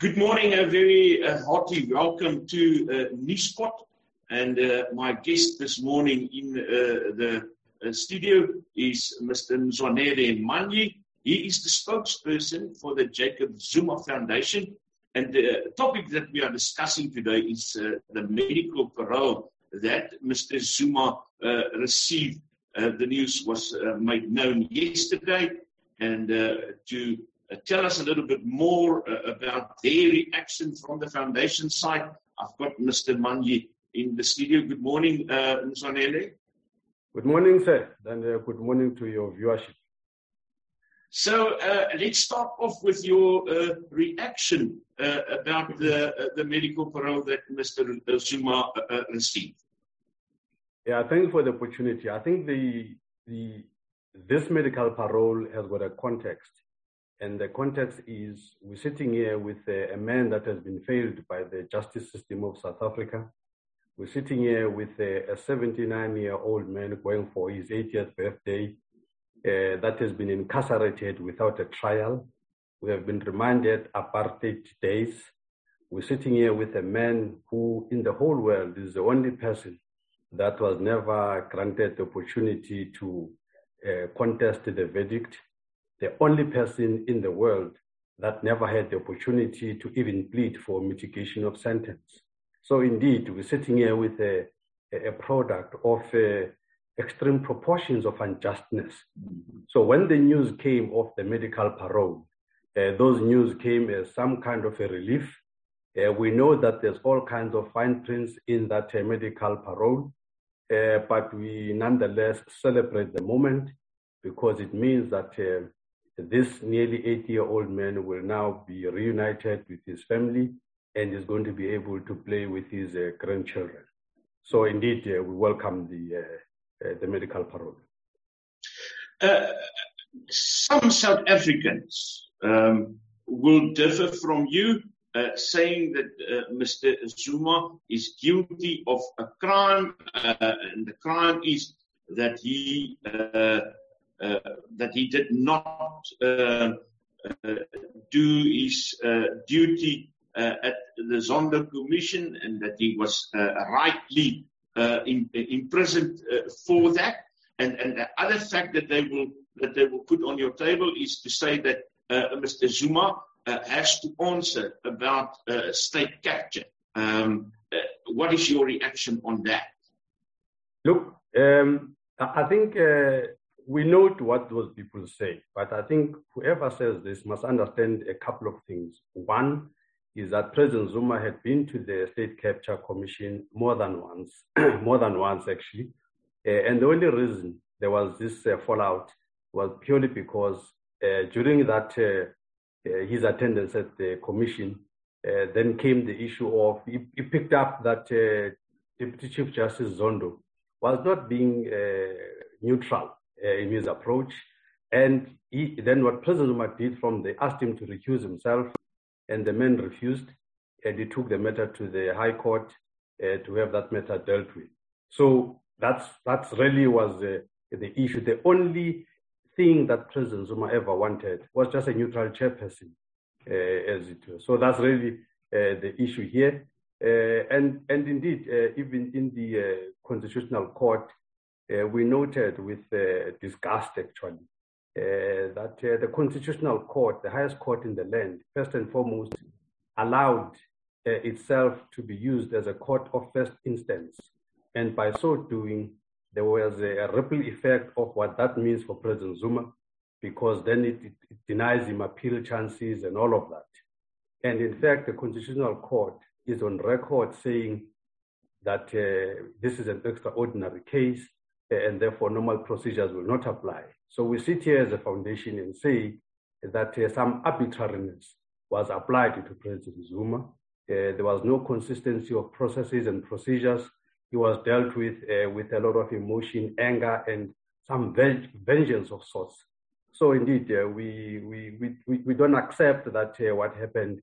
Good morning, a very uh, hearty welcome to uh. And uh, my guest this morning in uh, the uh, studio is Mr. Mzwanele Manyi. He is the spokesperson for the Jacob Zuma Foundation. And the topic that we are discussing today is uh, the medical parole that Mr. Zuma uh, received. The news was made known yesterday. And to tell us a little bit more uh, about their reaction from the foundation side. I've got Mr. Manyi in the studio. Good morning, uh, Mzwanele. Good morning, sir, and uh, good morning to your viewership. So uh, let's start off with your uh, reaction uh, about the, uh, the medical parole that Mr. Zuma uh, uh, received. Yeah, thank you for the opportunity. I think the the this medical parole has got a context, and the context is we're sitting here with a, a man that has been failed by the justice system of South Africa. We're sitting here with a, a 79 year old man going for his 80th birthday uh, that has been incarcerated without a trial. We have been remanded apartheid days. We're sitting here with a man who, in the whole world, is the only person that was never granted the opportunity to uh, contest the verdict, the only person in the world that never had the opportunity to even plead for mitigation of sentence. So indeed, we're sitting here with a, a product of uh, extreme proportions of unjustness. So when the news came of the medical parole, uh, those news came as some kind of a relief. Uh, we know that there's all kinds of fine prints in that uh, medical parole, uh, but we nonetheless celebrate the moment because it means that uh, this nearly 80 year old man will now be reunited with his family and is going to be able to play with his uh, grandchildren. So indeed, uh, we welcome the uh, uh, the medical parole. Uh, some South Africans um, will differ from you, uh, saying that Mr. Zuma is guilty of a crime, and the crime is that he that he did not uh, uh, do his uh, duty uh, at the Zondo Commission, and that he was uh, rightly uh, imprisoned uh, for that. And, and the other fact that they will that they will put on your table is to say that uh, Mr. Zuma uh, has to answer about uh, state capture. Um, uh, what is your reaction on that? Look, um, I think uh, we note what those people say, but I think whoever says this must understand a couple of things. One is that President Zuma had been to the State Capture Commission more than once, more than once actually, uh, and the only reason there was this uh, fallout was purely because uh, during that uh, uh, his attendance at the commission, uh, then came the issue of he, he picked up that Deputy Chief Justice Zondo was not being neutral in his approach, and he, then what President Zuma did from they asked him to recuse himself, and the man refused, and he took the matter to the High Court uh, to have that matter dealt with. So that's that's really was uh, the issue. The only thing that President Zuma ever wanted was just a neutral chairperson, uh, as it was. So that's really uh, the issue here. Uh, and and indeed, uh, even in the Constitutional Court, we noted with uh, disgust actually uh, that uh, the Constitutional Court, the highest court in the land, first and foremost, allowed uh, itself to be used as a court of first instance. And by so doing, there was a, ripple effect of what that means for President Zuma, because then it, it, denies him appeal chances and all of that. And in fact, the Constitutional Court is on record saying that uh, this is an extraordinary case uh, and therefore normal procedures will not apply. So we sit here as a foundation and say that uh, some arbitrariness was applied to President Zuma. Uh, there was no consistency of processes and procedures. He was dealt with uh, with a lot of emotion, anger, and some ven- vengeance of sorts. So indeed, uh, we, we, we, we don't accept that uh, what happened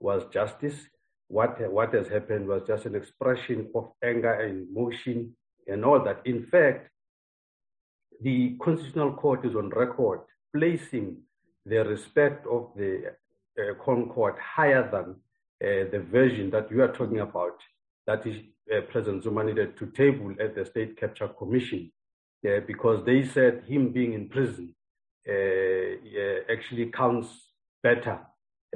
was justice. What, what has happened was just an expression of anger and emotion and all that. In fact, the Constitutional Court is on record placing the respect of the uh, Court higher than uh, the version that you are talking about, that is uh, President Zuma needed to table at the State Capture Commission, uh, because they said him being in prison uh, actually counts better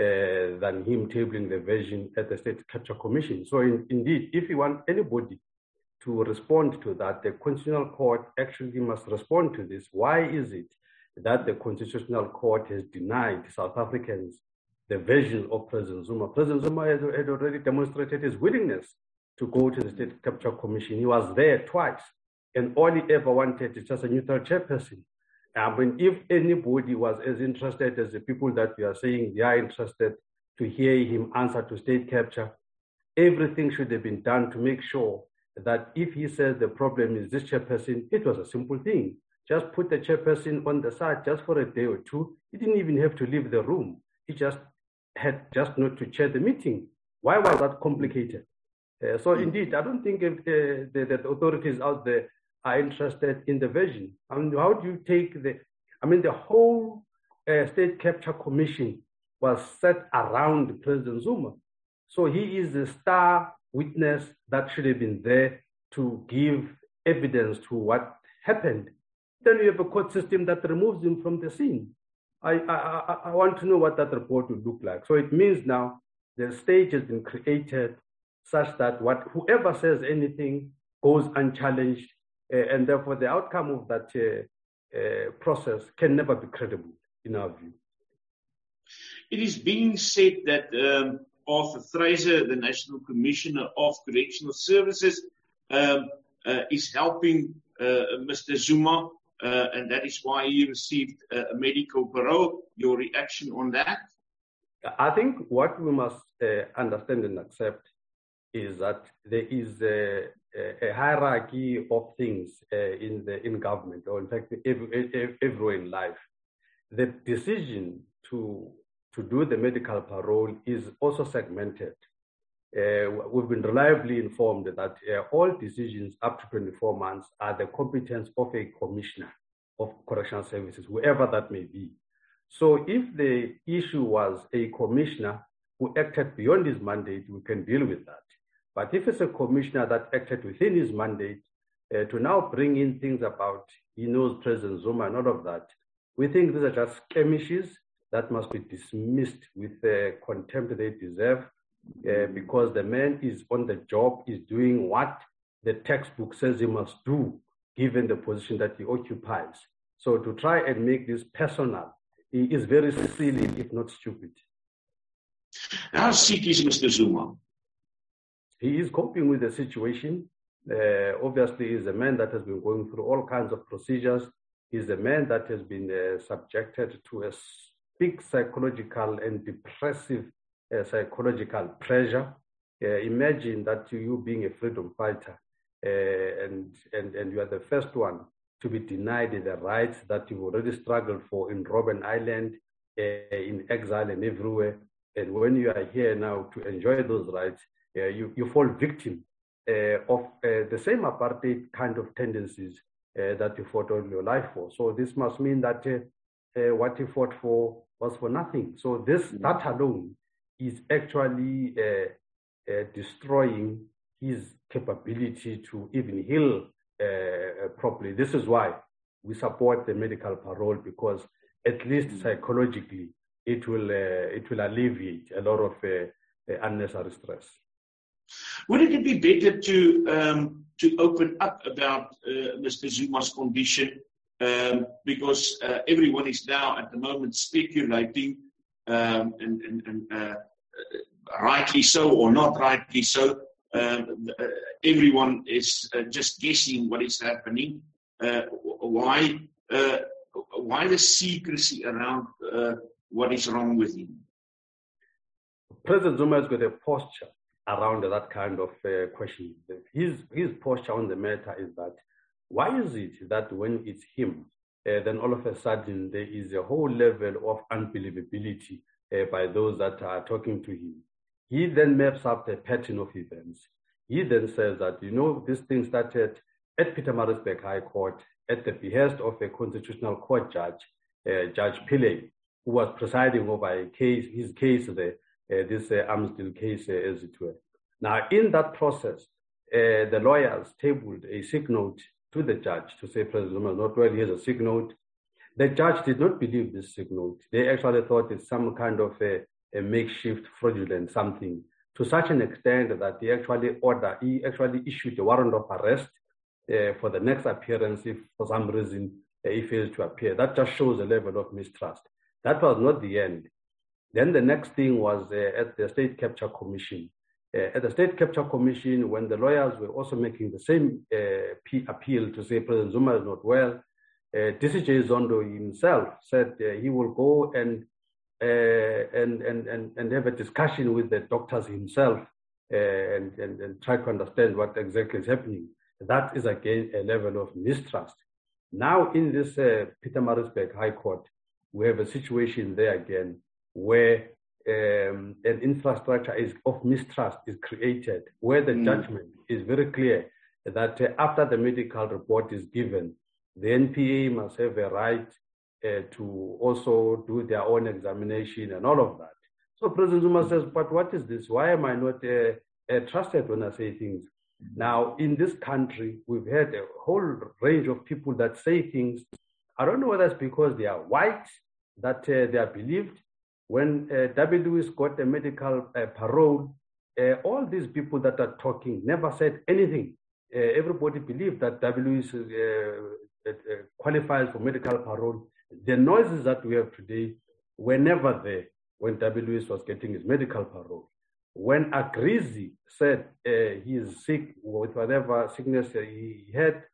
uh, than him tabling the version at the State Capture Commission. So, in, indeed, if you want anybody to respond to that, the Constitutional Court actually must respond to this. Why is it that the Constitutional Court has denied South Africans the vision of President Zuma? President Zuma had, had already demonstrated his willingness to go to the State Capture Commission. He was there twice, and all he ever wanted is just a neutral chairperson. I mean, if anybody was as interested as the people that we are saying they are interested to hear him answer to state capture, everything should have been done to make sure that if he says the problem is this chairperson, it was a simple thing. Just put the chairperson on the side just for a day or two. He didn't even have to leave the room. He just had just not to chair the meeting. Why was that complicated? Uh, so indeed, I don't think if, uh, the, the, authorities out there are interested in the version. I mean, how do you take the? I mean, the whole uh, state capture commission was set around President Zuma, so he is the star witness that should have been there to give evidence to what happened. Then you have a court system that removes him from the scene. I, I, I want to know what that report would look like. So it means now the stage has been created such that what whoever says anything goes unchallenged, uh, and therefore the outcome of that uh, uh, process can never be credible in our view. It is being said that um, Arthur Fraser, the National Commissioner of Correctional Services, um, uh, is helping uh, Mr. Zuma, uh, and that is why he received a medical parole. Your reaction on that? I think what we must uh, understand and accept is that there is a, a, hierarchy of things uh, in the in government, or in fact, everywhere in life. The decision to to do the medical parole is also segmented. Uh, we've been reliably informed that uh, all decisions up to 24 months are the competence of a commissioner of correctional services, whoever that may be. So if the issue was a commissioner who acted beyond his mandate, we can deal with that. But if it's a commissioner that acted within his mandate, uh, to now bring in things about he knows President Zuma and all of that, we think these are just skirmishes that must be dismissed with the contempt they deserve uh, because the man is on the job, is doing what the textbook says he must do, given the position that he occupies. So to try and make this personal is very silly, if not stupid. How sick is Mr. Zuma? He is coping with the situation. Uh, obviously, he's a man that has been going through all kinds of procedures. He's a man that has been uh, subjected to a big psychological and depressive uh, psychological pressure. Uh, imagine that you being a freedom fighter uh, and, and, and you are the first one to be denied the rights that you've already struggled for in Robben Island, uh, in exile and everywhere. And when you are here now to enjoy those rights, uh, you, you fall victim of the same apartheid kind of tendencies that you fought all your life for. So this must mean that what he fought for was for nothing. So this mm-hmm. that alone is actually uh, uh, destroying his capability to even heal uh, uh, properly. This is why we support the medical parole because at least mm-hmm. psychologically it will uh, it will alleviate a lot of uh, unnecessary stress. Wouldn't it be better to um, to open up about Mr. Zuma's condition um, because uh, everyone is now at the moment speculating, um, and, and, and uh, rightly so or not rightly so. Um, uh, everyone is uh, just guessing what is happening. Uh, why? Uh, why the secrecy around what is wrong with him? President Zuma has got a posture around that kind of question. His his posture on the matter is that why is it that when it's him, uh, then all of a sudden there is a whole level of unbelievability uh, by those that are talking to him? He then maps out a pattern of events. He then says that, you know, this thing started at Pietermaritzburg High Court at the behest of a constitutional court judge, uh, Judge Pillay, who was presiding over a case, his case, the, uh, this uh, case, uh, as it were. Now, in that process, uh, the lawyers tabled a sick note to the judge to say President Zuma is not well, here's a sick note. The judge did not believe this sick note. They actually thought it's some kind of a, a makeshift fraudulent something to such an extent that he actually ordered, he actually issued a warrant of arrest uh, for the next appearance if for some reason uh, he fails to appear. That just shows a level of mistrust. That was not the end. Then the next thing was uh, at the State Capture Commission. Uh, at the State Capture Commission, when the lawyers were also making the same uh, appeal to say President Zuma is not well, uh, DCJ Zondo himself said he will go and, and, and, and, have a discussion with the doctors himself and, and, and try to understand what exactly is happening. That is again a level of mistrust. Now, in this uh, Pietermaritzburg High Court, we have a situation there again where um, an infrastructure is, of mistrust is created, where the mm. judgment is very clear that uh, after the medical report is given, the NPA must have a right uh, to also do their own examination and all of that. So President Zuma says, but what is this? Why am I not uh, uh trusted when I say things? Now, in this country, we've had a whole range of people that say things. I don't know whether it's because they are white, that uh, they are believed. When uh, W. Lewis got a medical uh, parole, uh, all these people that are talking never said anything. Uh, everybody believed that W. Lewis uh, qualifies for medical parole. The noises that we have today were never there when. Lewis was getting his medical parole. When Agrizi said uh, he is sick with whatever sickness he had,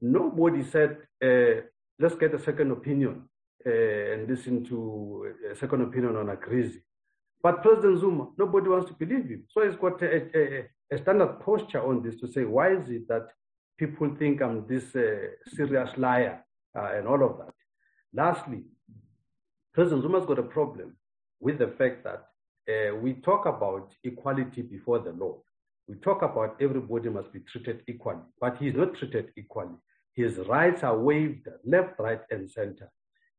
nobody said, uh, let's get a second opinion uh, and listen to a second opinion on Agrizi. But President Zuma, nobody wants to believe him. So he's got a, a, a, standard posture on this to say, why is it that people think I'm this uh, serious liar uh, and all of that? Lastly, President Zuma's got a problem with the fact that uh, we talk about equality before the law. We talk about everybody must be treated equally, but he's not treated equally. His rights are waived left, right, and center.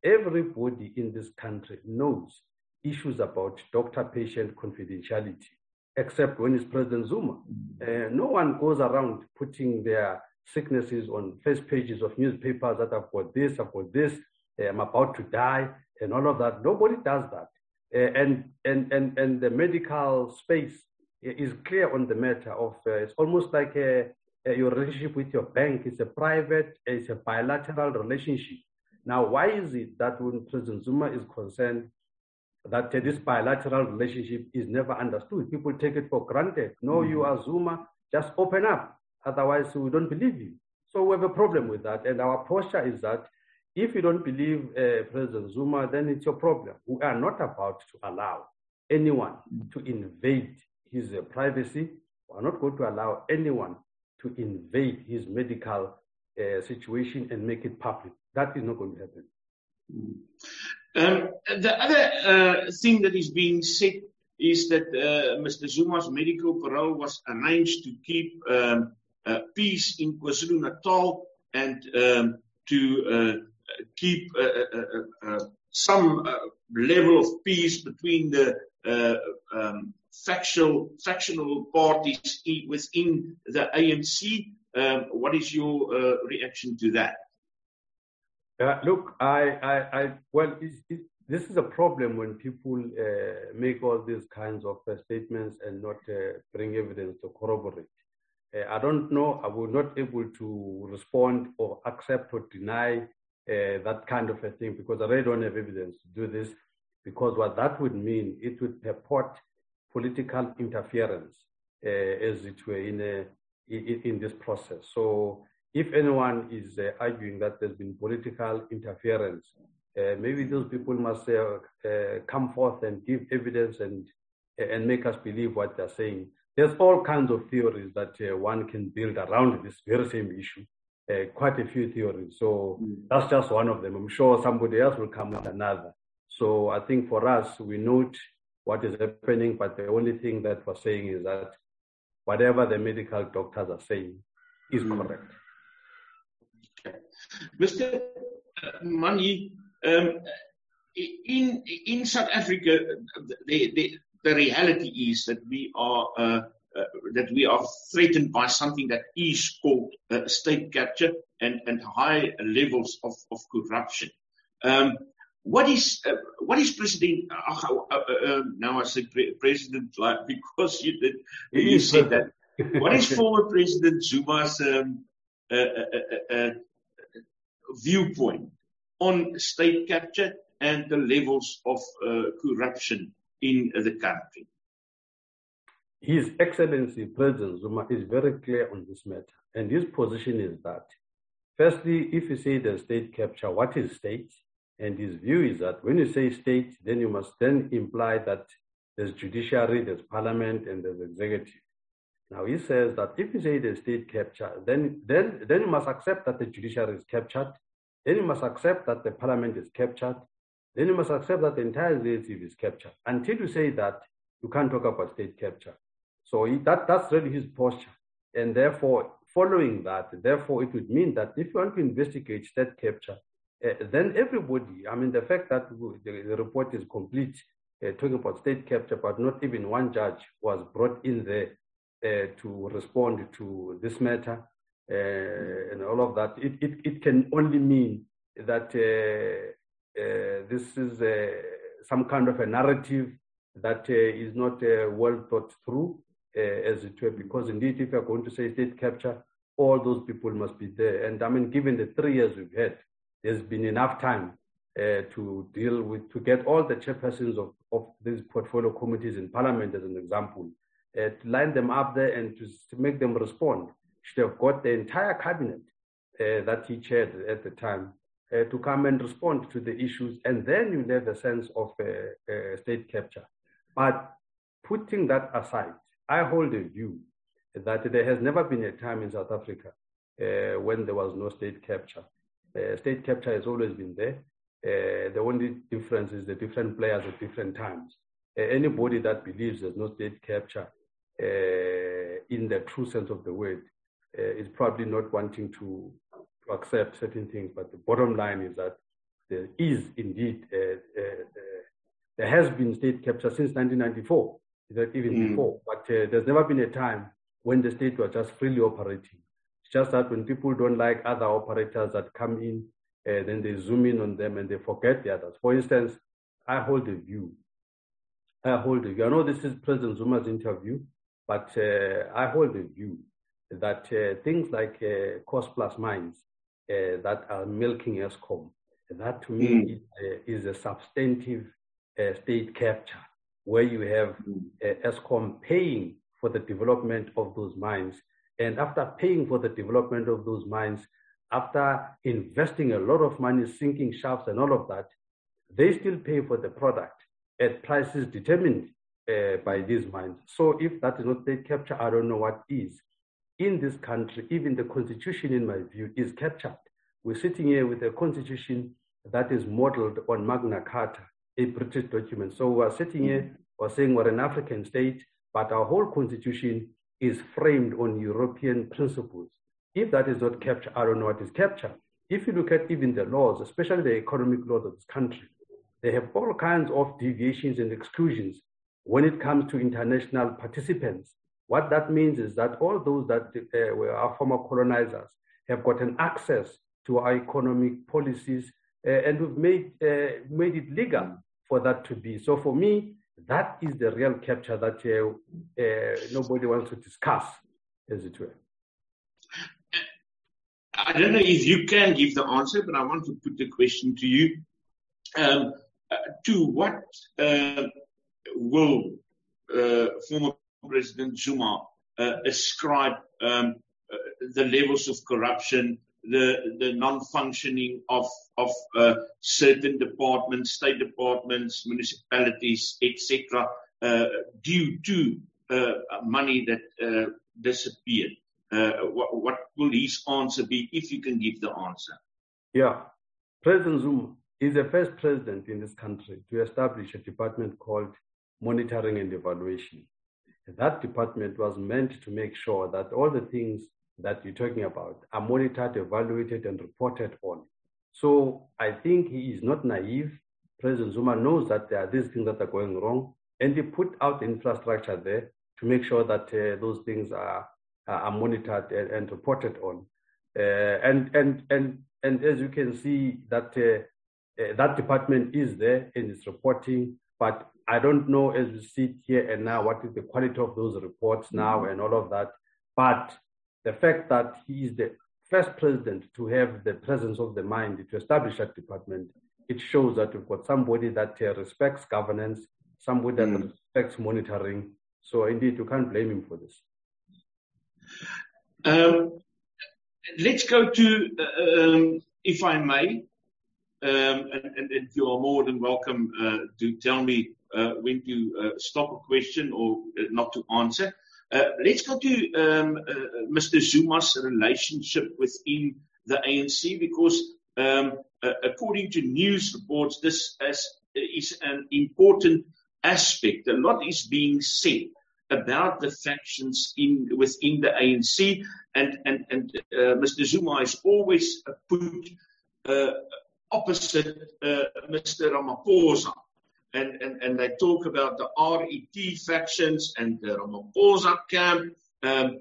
Everybody in this country knows issues about doctor patient confidentiality, except when it's President Zuma. Uh, no one goes around putting their sicknesses on first pages of newspapers that I've got this, I've got this, I'm about to die, and all of that. Nobody does that. Uh, and, and, and, and the medical space is clear on the matter of uh, it's almost like a, a, your relationship with your bank. It's a private, it's a bilateral relationship. Now, why is it that when President Zuma is concerned, that this bilateral relationship is never understood? People take it for granted. No, mm-hmm. you are Zuma, just open up. Otherwise, we don't believe you. So we have a problem with that. And our posture is that if you don't believe uh, President Zuma, then it's your problem. We are not about to allow anyone to invade his uh, privacy. We are not going to allow anyone to invade his medical uh, situation and make it public. That is not going to happen. Um, the other uh, thing that is being said is that uh, Mr. Zuma's medical parole was arranged to keep um, uh, peace in KwaZulu Natal and um, to keep uh, uh, some level of peace between the um, factional, factional parties within the ANC. Um, what is your reaction to that? Uh, look, I, I, I well, it's, it's, this is a problem when people uh, make all these kinds of uh, statements and not bring evidence to corroborate. I don't know. I was not able to respond or accept or deny uh, that kind of a thing because I really don't have evidence to do this. Because what that would mean, it would purport political interference, uh, as it were, in, a, in, in this process. So if anyone is uh, arguing that there's been political interference, uh, maybe those people must uh, uh, come forth and give evidence and and make us believe what they're saying. There's all kinds of theories that one can build around this very same issue uh, quite a few theories. So mm. that's just one of them. I'm sure somebody else will come with another. So I think for us, we note what is happening, but the only thing that we're saying is that whatever the medical doctors are saying is mm. correct. Okay. Mr. Uh, Manyi, um, in in South Africa, the, the, the reality is that we are uh, uh, that we are threatened by something that is called uh, state capture and, and high levels of, of corruption. Um, what is uh, what is President? Uh, uh, um, now I say pre- President like because you did you said that. what is former President Zuma's um, viewpoint on state capture and the levels of corruption in the country? His Excellency President Zuma is very clear on this matter, and his position is that, firstly, if you say the state capture, what is state? And his view is that when you say state, then you must then imply that there's judiciary, there's parliament, and there's executive. Now he says that if you say the state capture, then then then you must accept that the judiciary is captured, then you must accept that the parliament is captured, then you must accept that the entire executive is captured. Until you say that, you can't talk about state capture. So he, that, that's really his posture. And therefore, following that, therefore, it would mean that if you want to investigate state capture, Uh, then everybody, I mean, the fact that the, the report is complete, uh, talking about state capture, but not even one judge was brought in there uh, to respond to this matter uh, and all of that, it, it, it can only mean that uh, this is some kind of a narrative that is not well thought through uh, as it were, because indeed, if you're going to say state capture, all those people must be there. And I mean, given the three years we've had, there's been enough time uh, to deal with, to get all the chairpersons of, of these portfolio committees in parliament, as an example, uh, to line them up there and to, to make them respond. Should have got the entire cabinet uh, that he chaired at the time uh, to come and respond to the issues, and then you have a sense of uh, state capture. But putting that aside, I hold a view that there has never been a time in South Africa uh, when there was no state capture. Uh, state capture has always been there. Uh, the only difference is the different players at different times. Uh, anybody that believes there's no state capture uh, in the true sense of the word uh, is probably not wanting to, to, accept certain things. But the bottom line is that there is indeed, there has been state capture since 1994 even mm. before. But uh, there's never been a time when the state was just freely operating. It's just that when people don't like other operators that come in, uh, then they zoom in on them and they forget the others. For instance, I hold a view. I hold a view. I know this is President Zuma's interview, but uh, I hold a view that uh, things like uh, cost plus mines uh, that are milking Eskom, that to me mm. is, is, a substantive state capture where you have uh, Eskom paying for the development of those mines. And after paying for the development of those mines, after investing a lot of money, sinking shafts and all of that, they still pay for the product at prices determined uh, by these mines. So if that is not state capture, I don't know what is. In this country, even the constitution, in my view, is captured. We're sitting here with a constitution that is modeled on Magna Carta a British document. So we're sitting here, we're saying we're an African state, but our whole constitution is framed on European principles. If that is not captured, I don't know what is capture. If you look at even the laws, especially the economic laws of this country, they have all kinds of deviations and exclusions when it comes to international participants. What that means is that all those that uh, were our former colonizers have gotten access to our economic policies, uh, and we've made, uh, made it legal for that to be. So for me, that is the real capture that uh, nobody wants to discuss, as it were. I don't know if you can give the answer, but I want to put the question to you. Um, uh, to what uh, will uh, former President Zuma ascribe um, the levels of corruption the the non-functioning of of uh, certain departments, state departments, municipalities, etc., uh, due to uh, money that uh, disappeared. Uh, what, what will his answer be if you can give the answer? Yeah, President Zuma is the first president in this country to establish a department called Monitoring and Evaluation. That department was meant to make sure that all the things that you're talking about are monitored, evaluated, and reported on. So I think he is not naive. President Zuma knows that there are these things that are going wrong, and he put out infrastructure there to make sure that uh, those things are, are monitored and, and reported on. Uh, and, and, and, and as you can see, that, uh, uh, that department is there and is reporting, but I don't know as we sit here and now what is the quality of those reports now and all of that. But the fact that he is the first president to have the presence of the mind to establish that department, it shows that we've got somebody that uh, respects governance, somebody that mm. respects monitoring. So indeed, you can't blame him for this. Um, let's go to, uh, um, if I may, um, and, and, and, you are more than welcome uh, to tell me uh, when to uh, stop a question or uh, not to answer. Uh, let's go to um, uh, Mr. Zuma's relationship within the ANC because, um, uh, according to news reports, this is, is an important aspect. A lot is being said about the factions in within the ANC, and and and uh, Mr. Zuma is always put uh, opposite uh, Mr. Ramaphosa and, and, and they talk about the RET factions and the Ramaphosa camp. Um,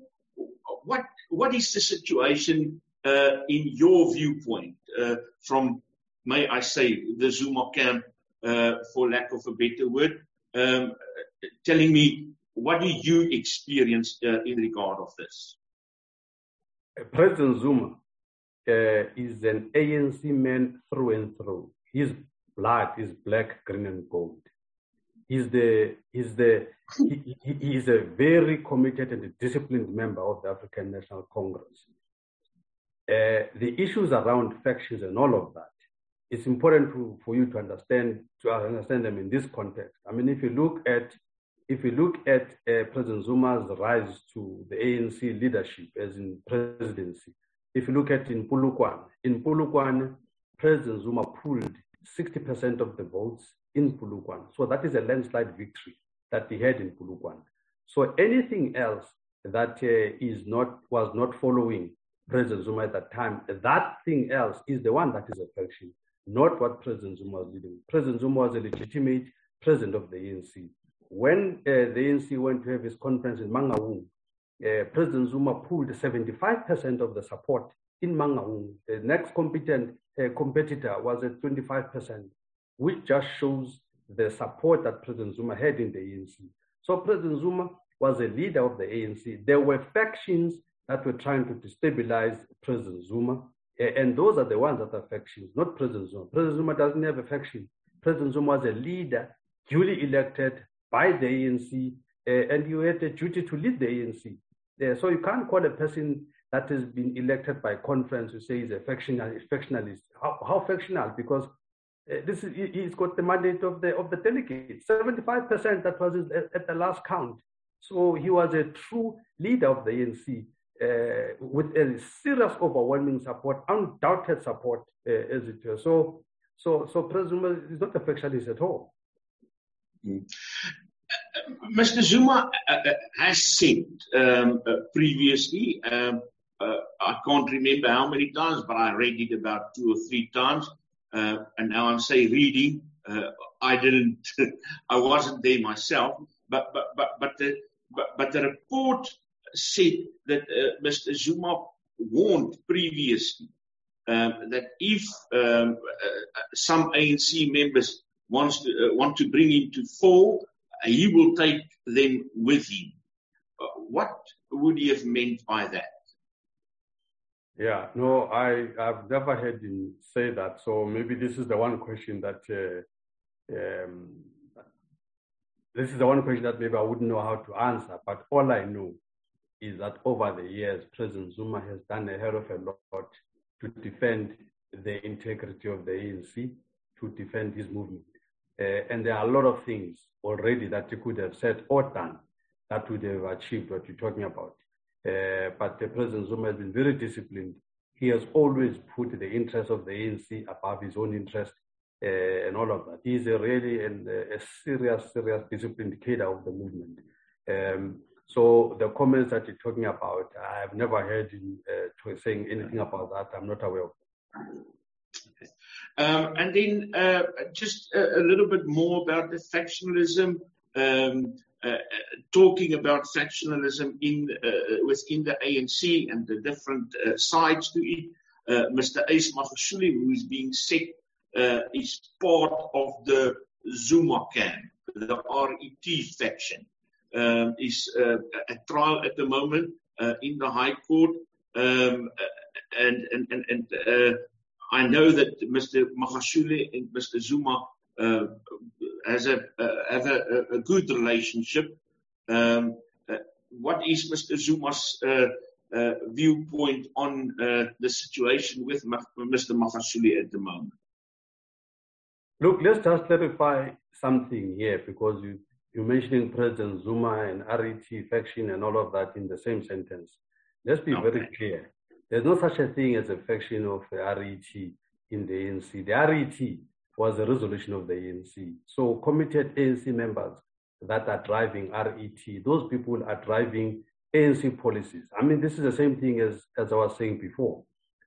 what what is the situation uh, in your viewpoint uh, from, may I say, the Zuma camp, uh, for lack of a better word, um, telling me what do you experience uh, in regard of this? President Zuma uh, is an ANC man through and through. He's blood is black, green, and gold. He's the he's the he, he is a very committed and disciplined member of the African National Congress. Uh, the issues around factions and all of that, it's important to, for you to understand to understand them in this context. I mean, if you look at if you look at uh, President Zuma's rise to the ANC leadership as in presidency, if you look at in Polokwane, in Polokwane, President Zuma pulled 60% of the votes in Polokwane. So that is a landslide victory that he had in Polokwane. So anything else that uh, is not was not following President Zuma at that time, that thing else is the one that is a faction, not what President Zuma was leading. President Zuma was a legitimate president of the ANC. When uh, the ANC went to have his conference in Mangaung, uh, President Zuma pulled 75% of the support in Mangaung. The next competent uh, competitor was at 25%, which just shows the support that President Zuma had in the ANC. So President Zuma was a leader of the ANC. There were factions that were trying to destabilize President Zuma, and those are the ones that are factions, not President Zuma. President Zuma doesn't have a faction. President Zuma was a leader, duly elected by the ANC, uh, and you had a duty to lead the ANC. Uh, so you can't call a person that has been elected by conference, who say is a factionalist. factionalist. How, how factional? Because uh, this is, he's got the mandate of the of the delegates. Seventy-five percent that was his, at the last count. So he was a true leader of the ANC uh, with a serious, overwhelming support, undoubted support, uh, as it were. So, so, so President is not a factionalist at all. Mm. Mr. Zuma uh, uh, has said um, uh, previously um, uh, I can't remember how many times, but I read it about two or three times. Uh, and now I'm saying reading. Uh, I didn't, I wasn't there myself, but but but but the but, but the report said that uh, Mr. Zuma warned previously um, that if um, uh, some ANC members wants to uh, want to bring him to fall, he will take them with him. what would he have meant by that? Yeah, no, I, I've never heard him say that. So maybe this is the one question that, uh, um, this is the one question that maybe I wouldn't know how to answer. But all I know is that over the years, President Zuma has done a hell of a lot to defend the integrity of the ANC, to defend his movement. Uh, and there are a lot of things already that he could have said or done that would have achieved what you're talking about. Uh, but the President Zuma has been very disciplined. He has always put the interest of the ANC above his own interest uh, and all of that. He's a really an, a serious, serious disciplined leader of the movement. Um, so the comments that you're talking about, I have never heard him uh, saying anything about that. I'm not aware of. Um, and then uh, just a, a, little bit more about the factionalism, um, talking about factionalism in uh, within the ANC and the different uh, sides to it. Uh, Mr. Ace Magashule, who is being said is part of the Zuma camp, the RET faction, um, is at trial at the moment in the High Court. Um, and and, and, and I know that Mr. Magashule and Mr. Zuma uh, has a, uh, have a, a, good relationship. Um, uh, what is Mr. Zuma's uh, uh, viewpoint on uh, the situation with Mr. Magashule at the moment? Look, let's just clarify something here because you, you're mentioning President Zuma and RET faction and all of that in the same sentence. Let's be okay. very clear. There's no such a thing as a faction of RET in the ANC. The RET was a resolution of the ANC. So committed ANC members that are driving RET, those people are driving ANC policies. I mean, this is the same thing as, as I was saying before,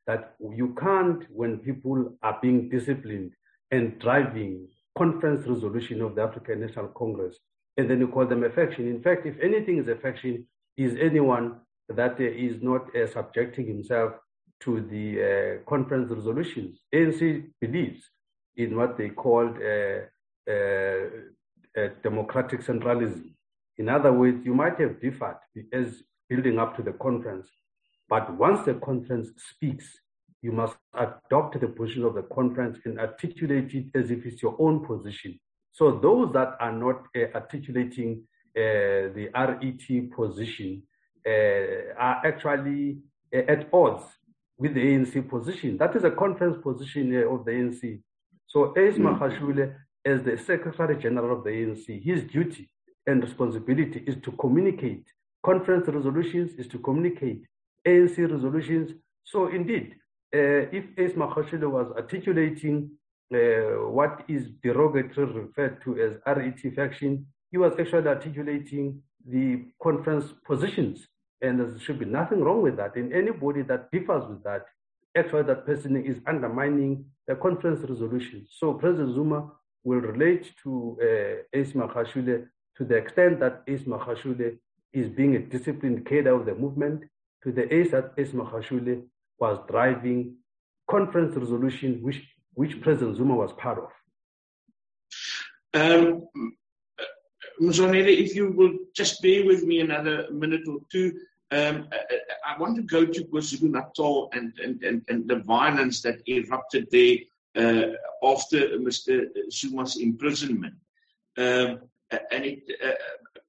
that you can't, when people are being disciplined and driving conference resolution of the African National Congress, and then you call them a faction. In fact, if anything is a faction, is anyone that is not uh, subjecting himself to the uh, conference resolutions. ANC believes in what they called democratic centralism. In other words, you might have differed as building up to the conference, but once the conference speaks, you must adopt the position of the conference and articulate it as if it's your own position. So those that are not uh, articulating uh, the RET position uh, are actually uh, at odds with the ANC position. That is a conference position uh, of the ANC. So Ace mm. Magashule, as the Secretary General of the ANC, his duty and responsibility is to communicate conference resolutions, is to communicate ANC resolutions. So indeed, uh, if Ace Magashule was articulating uh, what is derogatory referred to as RET faction, he was actually articulating the conference positions and there should be nothing wrong with that. And anybody that differs with that, actually that person is undermining the conference resolution. So President Zuma will relate to uh, Ace to the extent that Ace Magashule is being a disciplined cadre of the movement, to the ace that Ace Magashule was driving conference resolution which, which President Zuma was part of. Um, Mzwanele, if you will just bear with me another minute or two. Um, I, I, want to go to KwaZulu Natal and, and, and, and, the violence that erupted there uh, after Mr. Zuma's imprisonment. Um, and it, uh,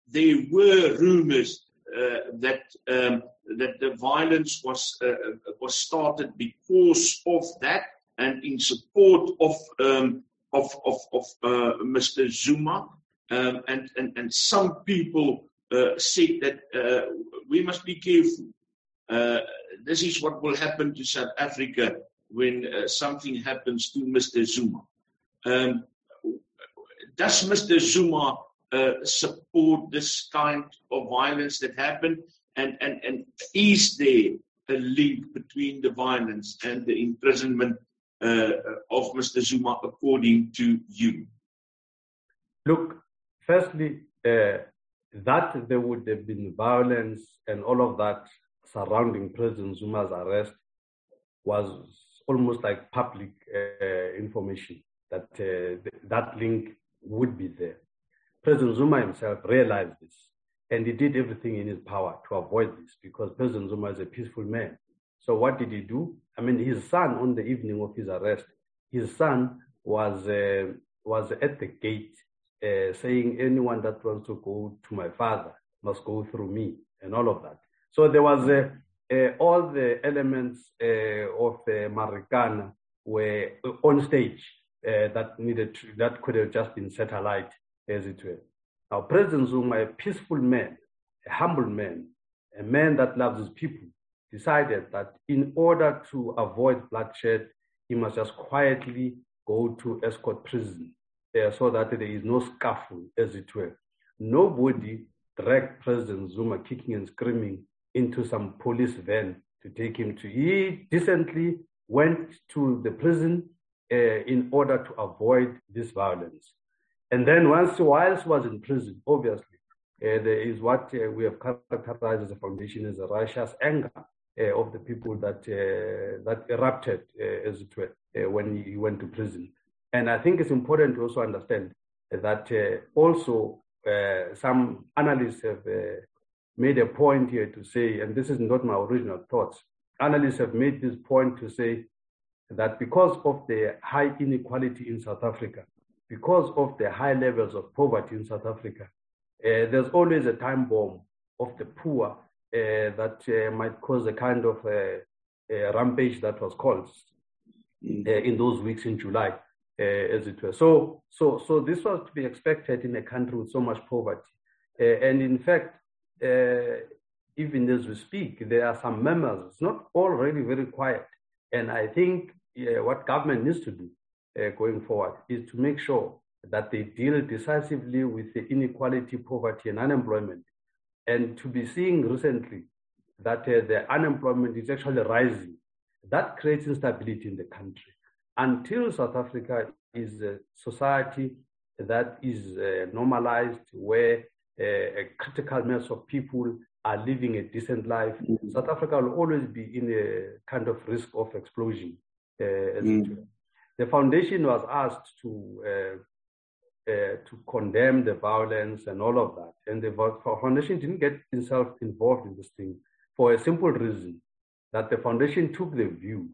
there were rumors uh, that um, that the violence was uh, was started because of that and in support of um, of of, of uh, Mr. Zuma. Um, and, and, and some people uh, said that uh, we must be careful. Uh, this is what will happen to South Africa when uh, something happens to Mr. Zuma. Um, does Mr. Zuma uh, support this kind of violence that happened? And, and, and is there a link between the violence and the imprisonment uh, of Mr. Zuma, according to you? Look, Firstly, that there would have been violence and all of that surrounding President Zuma's arrest was almost like public uh, information that uh, th- that link would be there. President Zuma himself realized this and he did everything in his power to avoid this because President Zuma is a peaceful man. So what did he do? I mean, his son on the evening of his arrest, his son was uh, was at the gate uh, saying anyone that wants to go to my father must go through me and all of that. So there was uh, uh, all the elements uh, of the Marikana were on stage uh, that needed to, that could have just been set alight, as it were. Now, President Zuma, a peaceful man, a humble man, a man that loves his people, decided that in order to avoid bloodshed, he must just quietly go to Estcourt prison uh, so that there is no scuffle, as it were. Nobody dragged President Zuma kicking and screaming into some police van to take him to. He decently went to the prison uh, in order to avoid this violence. And then once whilst was in prison, obviously, uh, there is what uh, we have characterized as a foundation as a righteous anger uh, of the people that that erupted, as it were, when he went to prison. And I think it's important to also understand that also some analysts have made a point here to say, and this is not my original thoughts, analysts have made this point to say that because of the high inequality in South Africa, because of the high levels of poverty in South Africa, uh, there's always a time bomb of the poor uh, that uh, might cause a kind of a, rampage that was caused uh, in those weeks in July, uh, as it were. So, so, so this was to be expected in a country with so much poverty. Uh, and in fact, even as we speak, there are some members, it's not all really very quiet. And I think what government needs to do uh, going forward is to make sure that they deal decisively with the inequality, poverty, and unemployment. And to be seeing recently that uh, the unemployment is actually rising, that creates instability in the country. Until South Africa is a society that is uh, normalized, where uh, a critical mass of people are living a decent life, mm-hmm. South Africa will always be in a kind of risk of explosion. Uh, mm-hmm. The foundation was asked to uh, uh, to condemn the violence and all of that, and the foundation didn't get itself involved in this thing for a simple reason that the foundation took the view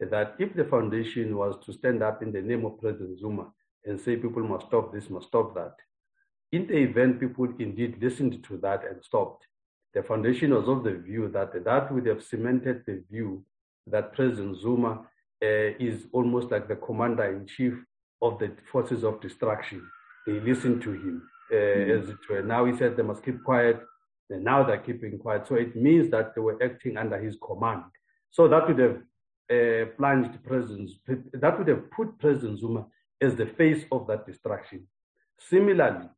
that if the foundation was to stand up in the name of President Zuma and say people must stop this, must stop that, in the event people indeed listened to that and stopped, the foundation was of the view that that would have cemented the view that President Zuma uh, is almost like the commander in chief of the forces of destruction. They listened to him uh, mm-hmm. as it were. Now he said they must keep quiet, and now they're keeping quiet. So it means that they were acting under his command. So that would have plunged President, that would have put President Zuma as the face of that destruction. Similarly,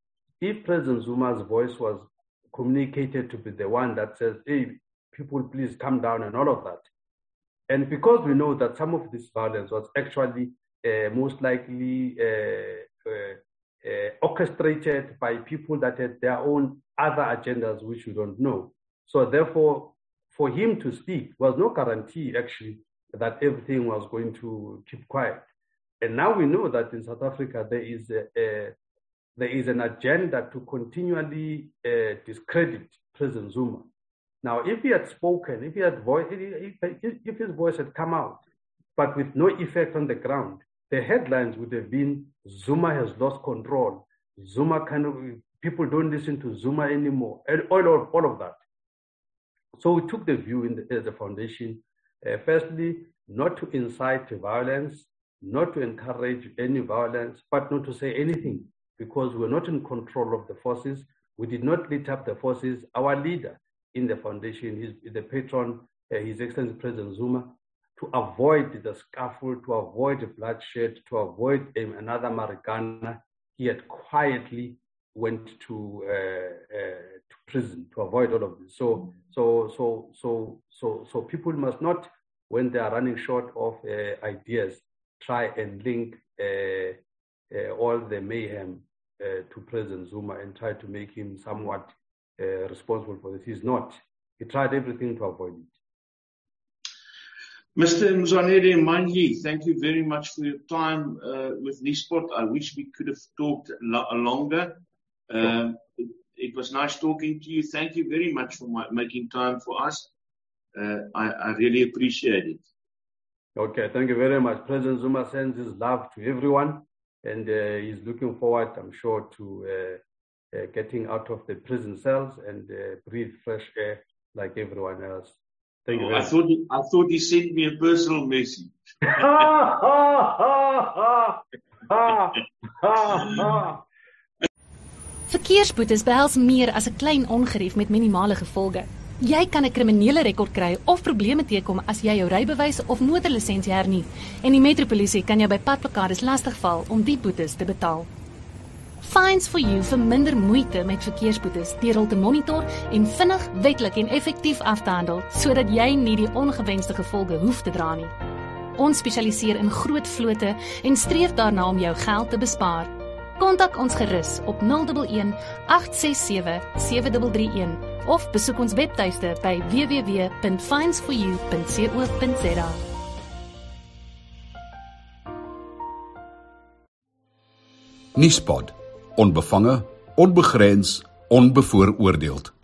if President Zuma's voice was communicated to be the one that says, hey, people, please come down and all of that, and because we know that some of this violence was actually uh, most likely uh, uh, uh, orchestrated by people that had their own other agendas, which we don't know. So therefore, for him to speak was no guarantee actually that everything was going to keep quiet. And now we know that in South Africa there is a, a there is an agenda to continually uh, discredit President Zuma. Now, if he had spoken, if he had voice, if, if his voice had come out, but with no effect on the ground, the headlines would have been Zuma has lost control. Zuma kind of people don't listen to Zuma anymore, and all of, all of that. So we took the view in the, as a foundation, uh, firstly, not to incite violence, not to encourage any violence, but not to say anything because we're not in control of the forces. We did not lead up the forces. Our leader in the foundation, his, the patron, uh, His Excellency President Zuma, to avoid the scuffle, to avoid bloodshed, to avoid um, another Marikana, he had quietly went to uh, uh, to prison to avoid all of this. So so so so so so people must not, when they are running short of uh, ideas, try and link uh, uh, all the mayhem uh, to President Zuma and try to make him somewhat responsible for this. He's not. He tried everything to avoid it. Mr. Manyi, thank you very much for your time uh, with Nuuspot. I wish we could have talked lo- longer. Um, it, was nice talking to you. Thank you very much for my, making time for us. Uh, I, I, really appreciate it. Okay, thank you very much. President Zuma sends his love to everyone, and uh, he's looking forward, I'm sure, to uh, uh, getting out of the prison cells and uh, breathe fresh air like everyone else. Thank you. I thought he, I thought he sent me a personal message. Verkeersboetes behels meer as 'n klein ongerief met minimale gevolge. Jy kan 'n kriminele rekord kry of probleme teekom as jy jou rybewys of motorlisensie hernie. En die metropolisie kan jou by padplakkades lastigval om die boetes te betaal. Fines for you vir minder moeite met verkeersboetes deur hul te monitor en vinnig, wettelik en effektief af te handel sodat jy nie die ongewenste gevolge hoef te dra nie. Ons spesialiseer in groot vlote en streef daarna om jou geld te bespaar. Kontak ons gerus op 011 867 7331 of besoek ons webtuiste by www.finds4u.co.za. Nispod. Onbevange, onbegrens, onbevooroordeeld.